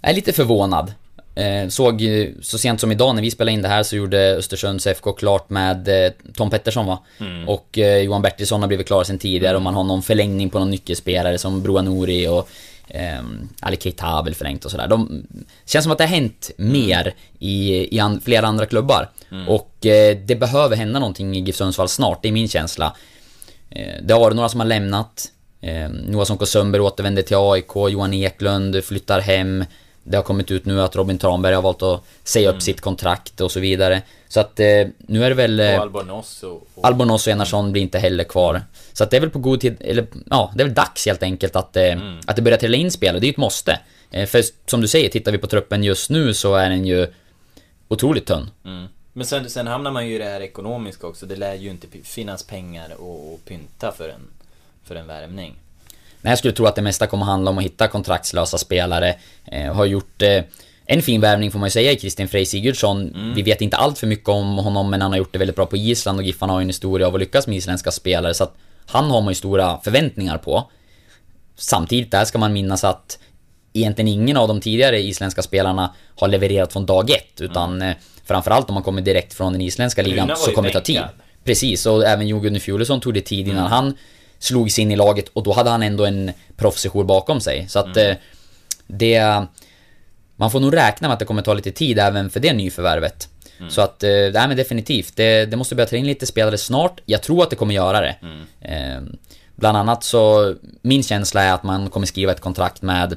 Speaker 2: är lite förvånad. Eh, såg så sent som idag när vi spelade in det här så gjorde Östersunds FK klart med eh, Tom Pettersson va? Och eh, Johan Bertilsson har blivit klar sen tidigare och man har någon förlängning på någon nyckelspelare som Broa Nouri och eh, Ali Keita har väl förlängt och sådär. De känns som att det har hänt mer i, i an, flera andra klubbar. Och eh, det behöver hända någonting i GIF Sundsvall snart, det är min känsla. Eh, det har varit några som har lämnat. Eh, Noah Sonko Sundberg återvänder till AIK, Johan Eklund flyttar hem. Det har kommit ut nu att Robin Tranberg har valt att säga upp sitt kontrakt och så vidare. Så att eh, nu är det väl... eh,
Speaker 1: Och Albornoz och... och
Speaker 2: Albornoz och Enarsson blir inte heller kvar. Så att det är väl på god tid, eller ja, det är väl dags helt enkelt att, eh, att det börjar trilla in spel och det är ju ett måste. Eh, för som du säger, tittar vi på truppen just nu så är den ju otroligt tunn.
Speaker 1: Mm. Men sen, sen hamnar man ju i det här ekonomiska också. Det lär ju inte finnas pengar och pynta för en, för en värmning.
Speaker 2: Nej, jag skulle tro att det mesta kommer handla om att hitta kontraktslösa spelare. Eh, har gjort eh, en fin värvning får man ju säga i Kristin Frey Sigurdsson. Vi vet inte allt för mycket om honom men han har gjort det väldigt bra på Island och Giffarna har ju en historia av att lyckas med isländska spelare så att han har man ju stora förväntningar på. Samtidigt där ska man minnas att egentligen ingen av de tidigare isländska spelarna har levererat från dag ett utan eh, framförallt om man kommer direkt från den isländska ligan så kommer det ta tid. Precis, och även Jon Gunnar Fjolesson tog det tid innan han slog sig in i laget och då hade han ändå en proffssejour bakom sig. Så att eh, det... Man får nog räkna med att det kommer ta lite tid även för det nyförvärvet. Så att, eh, nej men definitivt. Det, det måste börja ta in lite spelare snart. Jag tror att det kommer göra det. Eh, bland annat så, min känsla är att man kommer skriva ett kontrakt med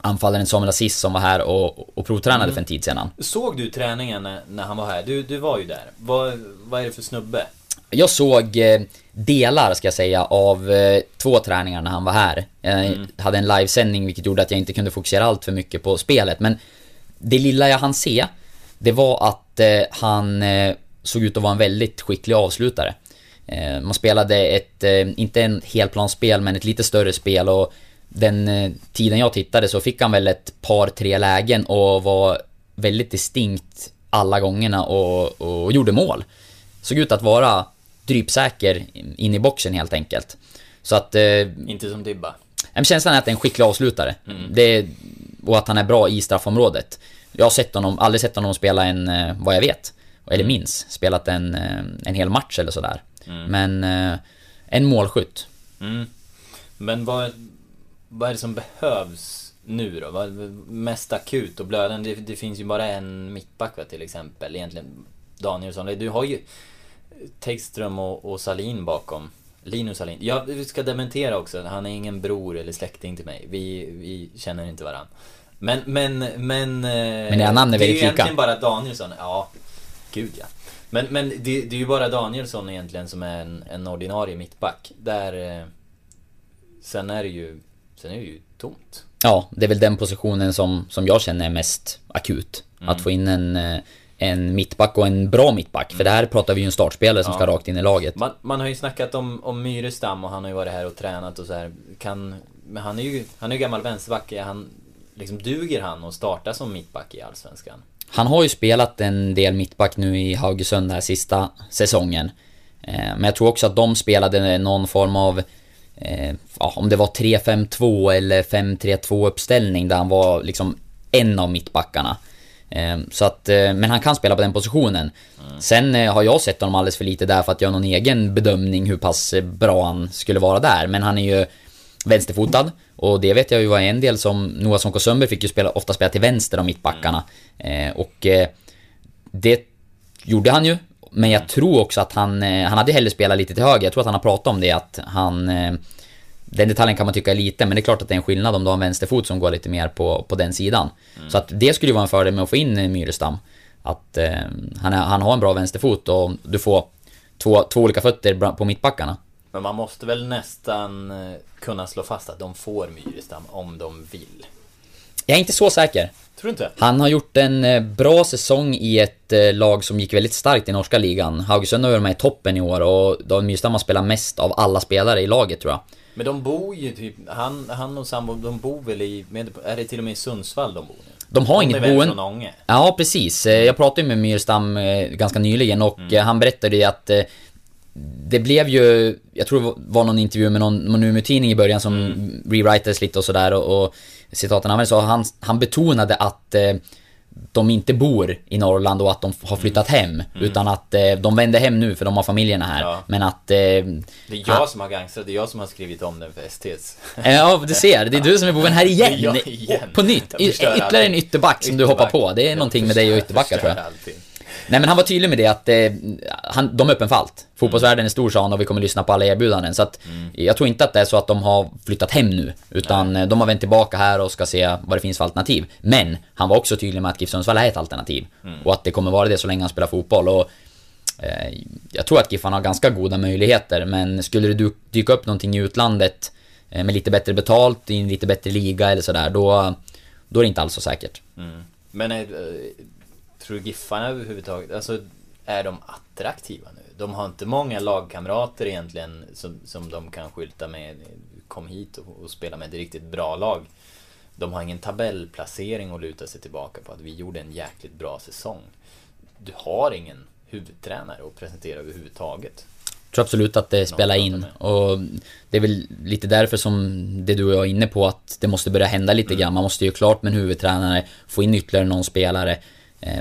Speaker 2: anfallaren Samuel Aziz som var här och, och provtränade för en tid sedan.
Speaker 1: Såg du träningen när han var här? Du, du var ju där. Vad, vad är det för snubbe?
Speaker 2: Jag såg eh, delar, ska jag säga, av eh, två träningar när han var här. Jag hade en livesändning vilket gjorde att jag inte kunde fokusera allt för mycket på spelet. Men det lilla jag hann se, det var att eh, han såg ut att vara en väldigt skicklig avslutare. Man spelade ett, inte en helplansspel, men ett lite större spel och den tiden jag tittade så fick han väl ett par, tre lägen och var väldigt distinkt alla gångerna och, och gjorde mål. Såg ut att vara drypsäker in i boxen helt enkelt. Så att... Eh,
Speaker 1: Inte som Dibba.
Speaker 2: men känslan är att det är en skicklig avslutare. Det, och att han är bra i straffområdet. Jag har sett honom, aldrig sett honom spela en, eh, vad jag vet, eller minns, spelat en, eh, en hel match eller sådär. Men eh, en målskytt.
Speaker 1: Mm. Men vad, vad är det som behövs nu då? Vad, mest akut och blödande? Det, det finns ju bara en mittback va, till exempel. Egentligen Danielsson. Du har ju Tegström och, och Salin bakom. Linus Salin. Jag ska dementera också. Han är ingen bror eller släkting till mig. Vi, vi känner inte varandra. Men, men, men... Men
Speaker 2: era namn är
Speaker 1: det är
Speaker 2: väldigt
Speaker 1: ju
Speaker 2: lika.
Speaker 1: egentligen bara Danielsson. Ja, gud ja. Men, men det, det är ju bara Danielsson egentligen som är en, en ordinarie mittback. Där... eh, Sen är det ju... Sen är det ju tomt.
Speaker 2: Ja, det är väl den positionen som, som jag känner är mest akut. Att få in en, eh, en mittback och en bra mittback. För det här pratar vi ju en startspelare som
Speaker 1: Ja.
Speaker 2: ska rakt in i laget.
Speaker 1: Man, man har ju snackat om, om Myrestam och han har ju varit här och tränat och så här. Kan... Men han är ju, han är ju gammal vänsterback. Han, liksom, duger han att starta som mittback i Allsvenskan?
Speaker 2: Han har ju spelat en del mittback nu i Haugesund den här sista säsongen. Eh, Men jag tror också att de spelade någon form av eh, ja, om det var 3-5-2 eller 5-3-2 uppställning där han var liksom en av mittbackarna. Eh, Så att, eh, men han kan spela på den positionen. Sen eh, har jag sett honom alldeles för lite där för att göra någon egen bedömning hur pass eh, bra han skulle vara där. Men han är ju vänsterfotad. Och det vet jag ju var en del som Noah Sonko Sundberg fick ju spela, ofta spela till vänster av mittbackarna. Eh, och det gjorde han ju. Men jag tror också att han, han hade hellre spelat lite till höger. Jag tror att han har pratat om det att han... Den detaljen kan man tycka är liten, men det är klart att det är en skillnad om du har en vänsterfot som går lite mer på, på den sidan. Så att det skulle ju vara en fördel med att få in Myrestam. Att eh, han, är, han har en bra vänsterfot och du får två, två olika fötter på mittbackarna.
Speaker 1: Men man måste väl nästan eh, kunna slå fast att de får Myrestam om de vill.
Speaker 2: Jag är inte så säker.
Speaker 1: Tror du inte?
Speaker 2: Han har gjort en eh, bra säsong i ett eh, lag som gick väldigt starkt i norska ligan. Haugesund har varit med i toppen i år och Dan Myrstam har spelat mest av alla spelare i laget tror jag.
Speaker 1: Men de bor ju typ, han, han och sambo, de bor väl i, är det till och med i Sundsvall de bor nu?
Speaker 2: De har inget boende.
Speaker 1: från Ånge?
Speaker 2: Ja, precis. Eh, Jag pratade ju med Myrstam ganska nyligen och
Speaker 1: Mm.
Speaker 2: han berättade ju att det blev ju, jag tror det var någon intervju med någon, någon Umeå-tidning i början som
Speaker 1: Mm.
Speaker 2: rewritades lite och sådär och, och citaten användes så han, han betonade att eh, de inte bor i Norrland och att de har flyttat hem. Utan att eh, de vänder hem nu för de har familjerna här.
Speaker 1: Mm. Ja.
Speaker 2: Men att... Eh,
Speaker 1: Det är jag som har gangstrat, det är jag som har skrivit om den för STs.
Speaker 2: Eh, Ja, du ser. Det är du som är boven här igen.
Speaker 1: Igen.
Speaker 2: På nytt. Ytterligare en ytterback som du hoppar på. Det är
Speaker 1: Jag
Speaker 2: någonting med dig och ytterbackar tror jag.
Speaker 1: allting.
Speaker 2: Nej men han var tydlig med det att eh, han, de är öppen för allt. Fotbollsvärlden är stor sa han och vi kommer lyssna på alla erbjudanden. Så att jag tror inte att det är så att de har flyttat hem nu. Utan eh, de har vänt tillbaka här och ska se vad det finns för alternativ. Men han var också tydlig med att GIF Sundsvall är ett alternativ. Och att det kommer vara det så länge han spelar fotboll. Och, eh, jag tror att Giffarna har ganska goda möjligheter. Men skulle det dyka upp någonting i utlandet eh, med lite bättre betalt, i en lite bättre liga eller sådär. Då, då är det inte alls så säkert.
Speaker 1: Men eh, tror du Giffarna överhuvudtaget, alltså är de attraktiva nu? De har inte många lagkamrater egentligen som, som de kan skylta med. Kom hit och, och spela med ett riktigt bra lag. De har ingen tabellplacering att luta sig tillbaka på att vi gjorde en jäkligt bra säsong. Du har ingen huvudtränare att presentera överhuvudtaget.
Speaker 2: Jag tror absolut att det spelar in. Och det är väl lite därför som det du och jag är inne på att det måste börja hända lite grann. Man måste ju klart med en huvudtränare, få in ytterligare någon spelare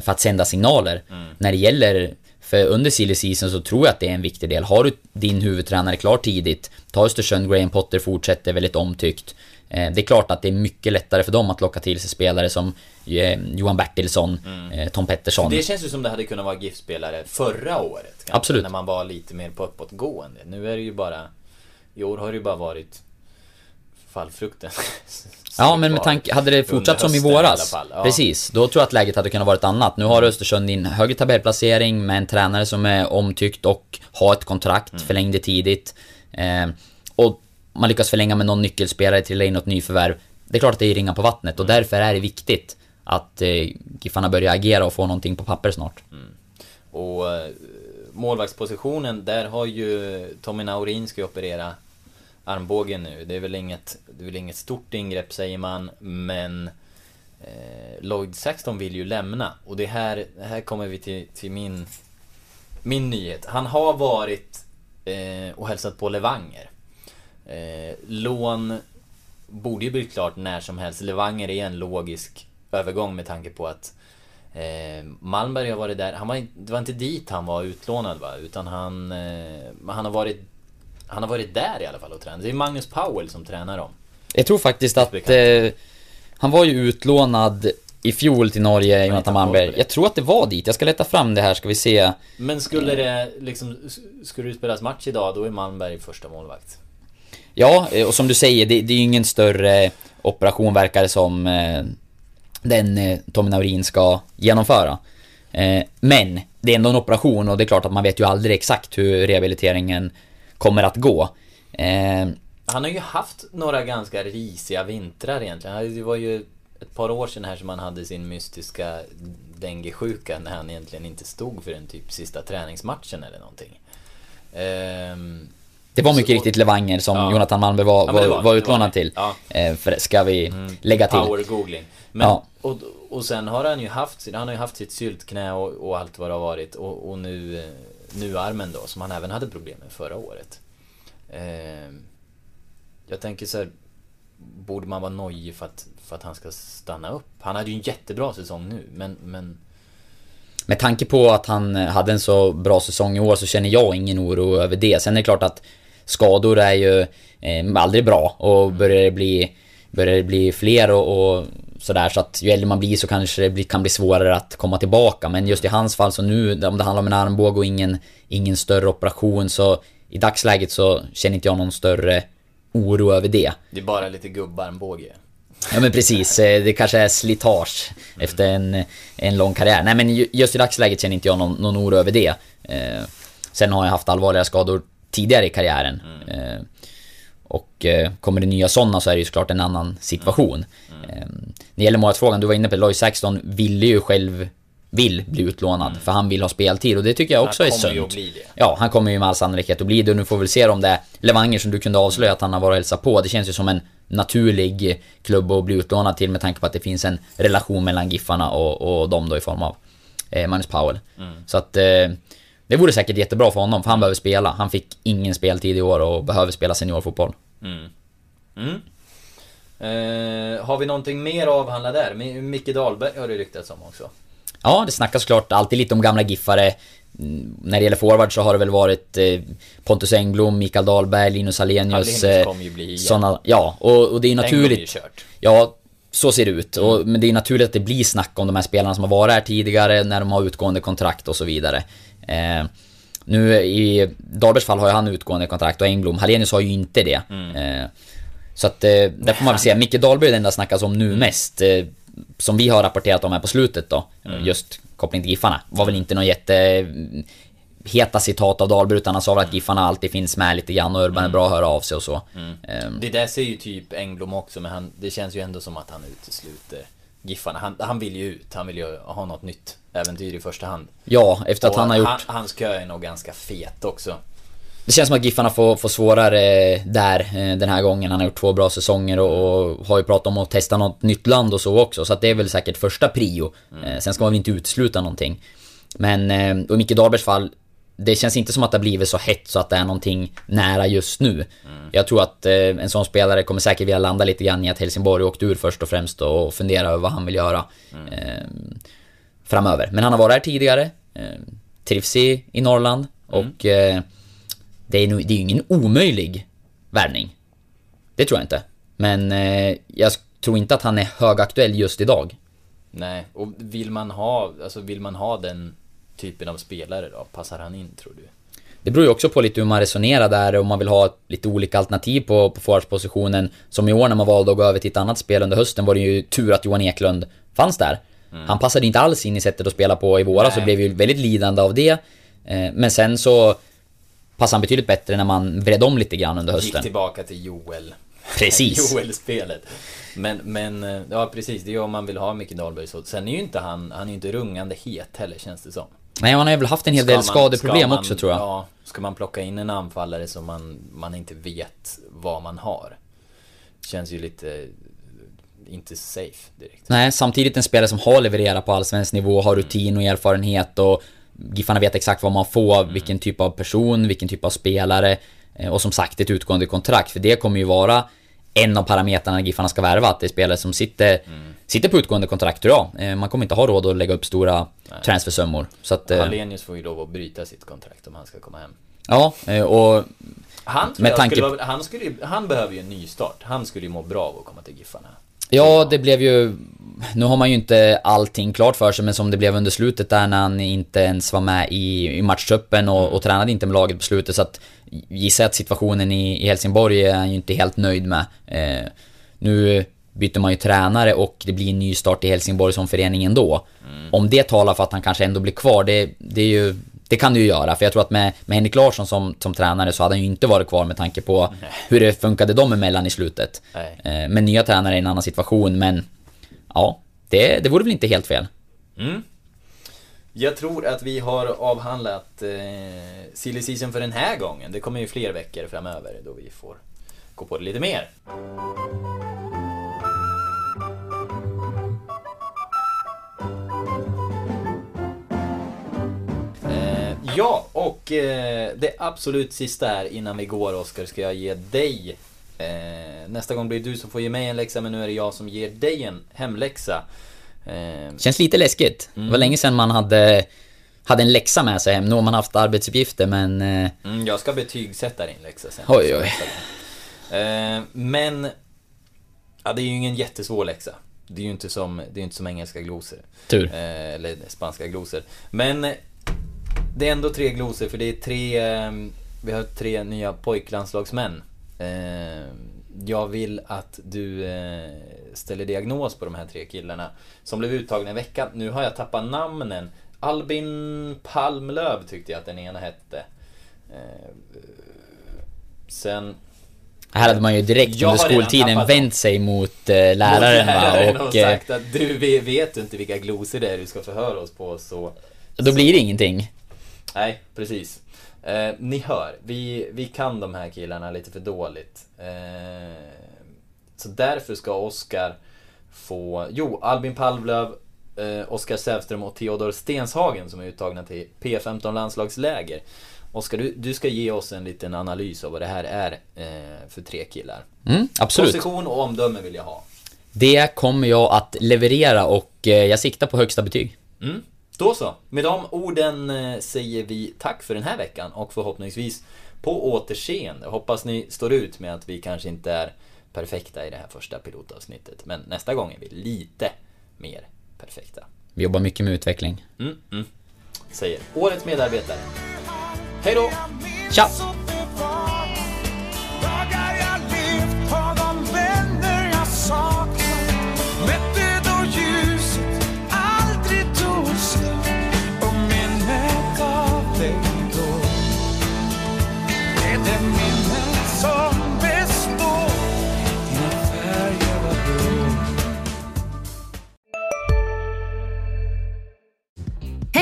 Speaker 2: för att sända signaler. När det gäller, för under silly season så tror jag att det är en viktig del. Har du din huvudtränare klar tidigt, ta Östersund, Graham Potter fortsätter väldigt omtyckt. Eh, Det är klart att det är mycket lättare för dem att locka till sig spelare som eh, Johan Bertilsson, eh, Tom Pettersson.
Speaker 1: Det känns ju som det hade kunnat vara GIF-spelare förra året. kanske,
Speaker 2: Absolut.
Speaker 1: När man var lite mer på uppåtgående. Nu är det ju bara... I år har det ju bara varit fallfrukten.
Speaker 2: Ja, men med tanke, hade det fortsatt som i
Speaker 1: i
Speaker 2: våras,
Speaker 1: fall, ja.
Speaker 2: precis, då tror jag att läget hade kunnat vara ett annat. Nu har Östersund en högre tabellplacering med en tränare som är omtyckt och har ett kontrakt,
Speaker 1: Mm.
Speaker 2: förlängde tidigt. Eh, och man lyckas förlänga med någon nyckelspelare till in något nyförvärv. Det är klart att det är ringa på vattnet och
Speaker 1: Mm.
Speaker 2: därför är det viktigt att eh, Giffarna börjar agera och få någonting på papper snart.
Speaker 1: Och eh, målvaktspositionen, där har ju Tommy Naurin ska ju operera armbågen nu. Det är väl inget, det är väl inget stort ingrepp säger man, men eh, Lloyd Saxton vill ju lämna. Och det här, här kommer vi till, till min, min nyhet. Han har varit eh, och hälsat på Levanger. Eh, lån borde ju bli klart när som helst. Levanger är en logisk övergång med tanke på att eh, Malmberg har varit där. Han var, det var inte dit han var utlånad va? Utan han, eh, han har varit han har varit där i alla fall och tränat. Det är Magnus Powell som tränar dem.
Speaker 2: Jag tror faktiskt att eh, han var ju utlånad i fjol till Norge, Jonathan Malmberg. Jag tror att det var dit. Jag ska leta fram det här, ska vi se.
Speaker 1: Men skulle det liksom, skulle det spelas match idag, då är Malmberg första målvakt.
Speaker 2: Ja, eh, och som du säger, det, det är ju ingen större operation verkar det som eh, den eh, Tommy Naurin ska genomföra. Eh, men det är ändå en operation och det är klart att man vet ju aldrig exakt hur rehabiliteringen kommer att gå. Eh,
Speaker 1: Han har ju haft några ganska risiga vintrar egentligen. Det var ju ett par år sedan här som han hade sin mystiska denguesjuka när han egentligen inte stod för den typ sista träningsmatchen eller någonting. Ehm,
Speaker 2: det var mycket
Speaker 1: Så-
Speaker 2: riktigt Levanger som
Speaker 1: Ja.
Speaker 2: Jonathan Malmberg var,
Speaker 1: Ja,
Speaker 2: var,
Speaker 1: var-
Speaker 2: utlånad till.
Speaker 1: Ja.
Speaker 2: Eh, för det ska vi lägga till.
Speaker 1: Power googling. Men,
Speaker 2: Ja.
Speaker 1: och, och sen har han ju haft, han har ju haft sitt syltknä och, och allt vad det har varit. Och, och nu, nu armen då, som han även hade problem med förra året. Eh, jag tänker så här, borde man vara nojig för att, för att han ska stanna upp? Han hade ju en jättebra säsong nu, men, men
Speaker 2: Med tanke på att han eh, hade en så bra säsong i år så känner jag ingen oro över det. Sen är det klart att skador är ju eh, aldrig bra och börjar det bli, börjar det bli fler och, och sådär så att ju äldre man blir så kanske det blir, kan bli svårare att komma tillbaka. Men just i hans fall så nu, om det handlar om en armbåge och ingen, ingen större operation så i dagsläget så känner inte jag någon större oro över det.
Speaker 1: det är bara lite gubbarmbåge.
Speaker 2: Ja men precis, eh, det kanske är slitage efter en, en lång karriär. Nej men ju- just i dagsläget känner inte jag någon, någon oro över det. Eh, sen har jag haft allvarliga skador tidigare i karriären. Eh, och eh, kommer det nya sådana så är det ju såklart en annan situation. Eh, när det gäller målvaktsfrågan, du var inne på Lloyd Saxton ville ju själv vill bli utlånad för han vill ha speltid och det tycker jag också
Speaker 1: Han
Speaker 2: är
Speaker 1: kommer ju
Speaker 2: sunt.
Speaker 1: att bli det.
Speaker 2: Ja, han kommer ju med all sannolikhet att bli det och nu får vi se om det är Levanger som du kunde avslöja att han har varit och hälsat på. Det känns ju som en naturlig klubb att bli utlånad till med tanke på att det finns en relation mellan Giffarna och, och dem då i form av eh, Magnus Powell. Så att eh, det vore säkert jättebra för honom för han behöver spela. Han fick ingen speltid i år och behöver spela seniorfotboll.
Speaker 1: Mm. Eh, har vi någonting mer att avhandla där? Mi- Micke Dahlberg har det ryktats om också.
Speaker 2: Ja, det snackas såklart alltid lite om gamla Giffare. Mm, När det gäller forward så har det väl varit eh, Pontus Engblom, Mikael Dahlberg, Linus Hallenius. Eh, såna, Ja, och, och det är ju
Speaker 1: Engblom är
Speaker 2: naturligt.
Speaker 1: kört.
Speaker 2: Ja, så ser det ut. Och, men det är naturligt att det blir snack om de här spelarna som har varit här tidigare, när de har utgående kontrakt och så vidare. Eh, nu i Dahlbergs fall har ju han utgående kontrakt och Engblom, Hallenius har ju inte det. Eh, så att eh, där får man väl se. Micke Dahlberg är den där snackas om nu mest. Eh, som vi har rapporterat om här på slutet då. Just koppling till Giffarna. Var väl inte någon jätte mm, heta citat av Dahlberg utan han sa väl att Giffarna alltid finns med lite grann och Urban är bra att höra av sig och så. Ehm,
Speaker 1: Det där ser ju typ Engblom också, men han, det känns ju ändå som att han utesluter Giffarna. Han, han vill ju ut, han vill ju ha något nytt äventyr i första hand.
Speaker 2: ja, efter att
Speaker 1: Och
Speaker 2: han har gjort...
Speaker 1: hans kö är nog ganska fet också.
Speaker 2: Det känns som att Giffarna får, får svårare där eh, den här gången. Han har gjort två bra säsonger och, och har ju pratat om att testa något nytt land och så också. Så att det är väl säkert första prio. Eh, sen ska man väl inte utesluta någonting. Men, eh, och i Micke Dahlbergs fall, det känns inte som att det har blivit så hett så att det är någonting nära just nu. Jag tror att eh, en sån spelare kommer säkert vilja landa lite grann i att Helsingborg åkte ur först och främst och fundera över vad han vill göra. Eh, framöver. Men han har varit här tidigare. Eh, trivs i, i Norrland. Och eh, det är, nog, det är ju ingen omöjlig värvning. Det tror jag inte. Men eh, jag tror inte att han är högaktuell just idag.
Speaker 1: Nej, och vill man ha, alltså vill man ha den typen av spelare då? Passar han in tror du?
Speaker 2: Det beror ju också på lite hur man resonerar där, om man vill ha lite olika alternativ på, på forwardspositionen. Som i år när man valde att gå över till ett annat spel under hösten var det ju tur att Johan Eklund fanns där. Han passade inte alls in i sättet att spela på i våras och blev ju väldigt lidande av det. Eh, Men sen så passade han betydligt bättre när man vred om lite grann under
Speaker 1: Gick
Speaker 2: hösten.
Speaker 1: tillbaka till Joel.
Speaker 2: Precis.
Speaker 1: Joel-spelet. Men, men, eh, ja precis, det är ju om man vill ha Micke Dahlberg så. Sen är ju inte han, han är ju inte rungande het heller känns det som.
Speaker 2: Nej, han har väl haft en hel
Speaker 1: Ska
Speaker 2: del
Speaker 1: man-
Speaker 2: skadeproblem
Speaker 1: ska man-
Speaker 2: också tror jag.
Speaker 1: Ja, ska man plocka in en anfallare som man, man inte vet vad man har. Känns ju lite, eh, inte safe direkt.
Speaker 2: Nej, samtidigt en spelare som har levererat på allsvensk nivå, har rutin och erfarenhet och Giffarna vet exakt vad man får, vilken typ av person, vilken typ av spelare eh, och som sagt ett utgående kontrakt. För det kommer ju vara en av parametrarna Giffarna ska värva, att det är spelare som sitter, sitter på utgående kontrakt tror jag. Eh, Man kommer inte ha råd att lägga upp stora transfersummor. Så att, eh,
Speaker 1: Hallenius får ju lov att bryta sitt kontrakt om han ska komma hem.
Speaker 2: ja, och
Speaker 1: Han,
Speaker 2: Med tanke
Speaker 1: skulle vara, han, skulle, han behöver ju en ny start. Han skulle ju må bra av att komma till Giffarna.
Speaker 2: Ja, det blev ju... Nu har man ju inte allting klart för sig, men som det blev under slutet där när han inte ens var med i, i matchtruppen och, och tränade inte med laget på slutet. Så att gissar jag att situationen i, i Helsingborg är han ju inte helt nöjd med. Eh, nu byter man ju tränare och det blir en ny start i Helsingborg som förening ändå. Om det talar för att han kanske ändå blir kvar, det, det är ju... Det kan det ju göra, för jag tror att med, med Henrik Larsson som, som tränare så hade han ju inte varit kvar med tanke på hur det funkade dem emellan i slutet.
Speaker 1: Nej.
Speaker 2: Eh, Men nya tränare är en annan situation, men ja, det, det vore väl inte helt fel.
Speaker 1: Jag tror att vi har avhandlat eh, silly season för den här gången. Det kommer ju fler veckor framöver då vi får gå på det lite mer. Ja, och eh, det absolut sista här innan vi går Oskar ska jag ge dig Eh, nästa gång blir det du som får ge mig en läxa, men nu är det jag som ger dig en hemläxa. Eh,
Speaker 2: Känns lite läskigt. Det var länge sedan man hade, hade en läxa med sig hem. Nu har man haft arbetsuppgifter men... eh,
Speaker 1: mm, jag ska betygsätta din läxa sen.
Speaker 2: Oj, oj.
Speaker 1: Eh, men... Ja, det är ju ingen jättesvår läxa. Det är ju inte som, det är inte som engelska glosor.
Speaker 2: Tur.
Speaker 1: Eh, eller spanska glosor. Men det är ändå tre glosor för det är tre... eh, Vi har tre nya pojklandslagsmän. Eh, Jag vill att du eh, ställer diagnos på de här tre killarna som blev uttagna i veckan. Nu har jag tappat namnen. Albin Palmlöv tyckte jag att den ena hette. Eh, Sen...
Speaker 2: Här hade man ju direkt under skoltiden vänt sig mot eh, läraren?
Speaker 1: Läraren
Speaker 2: och
Speaker 1: och
Speaker 2: eh,
Speaker 1: sagt att du vet- vet inte vilka glosor det är du ska förhöra oss på så...
Speaker 2: då blir det ingenting.
Speaker 1: Nej, precis. Eh, ni hör, vi, vi kan de här killarna lite för dåligt. Eh, så därför ska Oskar få... Jo, Albin Palmlöv, eh, Oskar Sävström och Theodor Stenshagen som är uttagna till P15 landslagsläger. Oskar, du, du ska ge oss en liten analys av vad det här är eh, för tre killar.
Speaker 2: Mm, absolut.
Speaker 1: Position och omdöme vill jag ha.
Speaker 2: Det kommer jag att leverera och eh, jag siktar på högsta betyg.
Speaker 1: Mm. Då så. Med de orden eh, säger vi tack för den här veckan och förhoppningsvis på återseende. Hoppas ni står ut med att vi kanske inte är perfekta i det här första pilotavsnittet. Men nästa gång är vi lite mer perfekta.
Speaker 2: Vi jobbar mycket med utveckling.
Speaker 1: Mm, mm. Säger årets medarbetare. Hej då!
Speaker 2: Tja!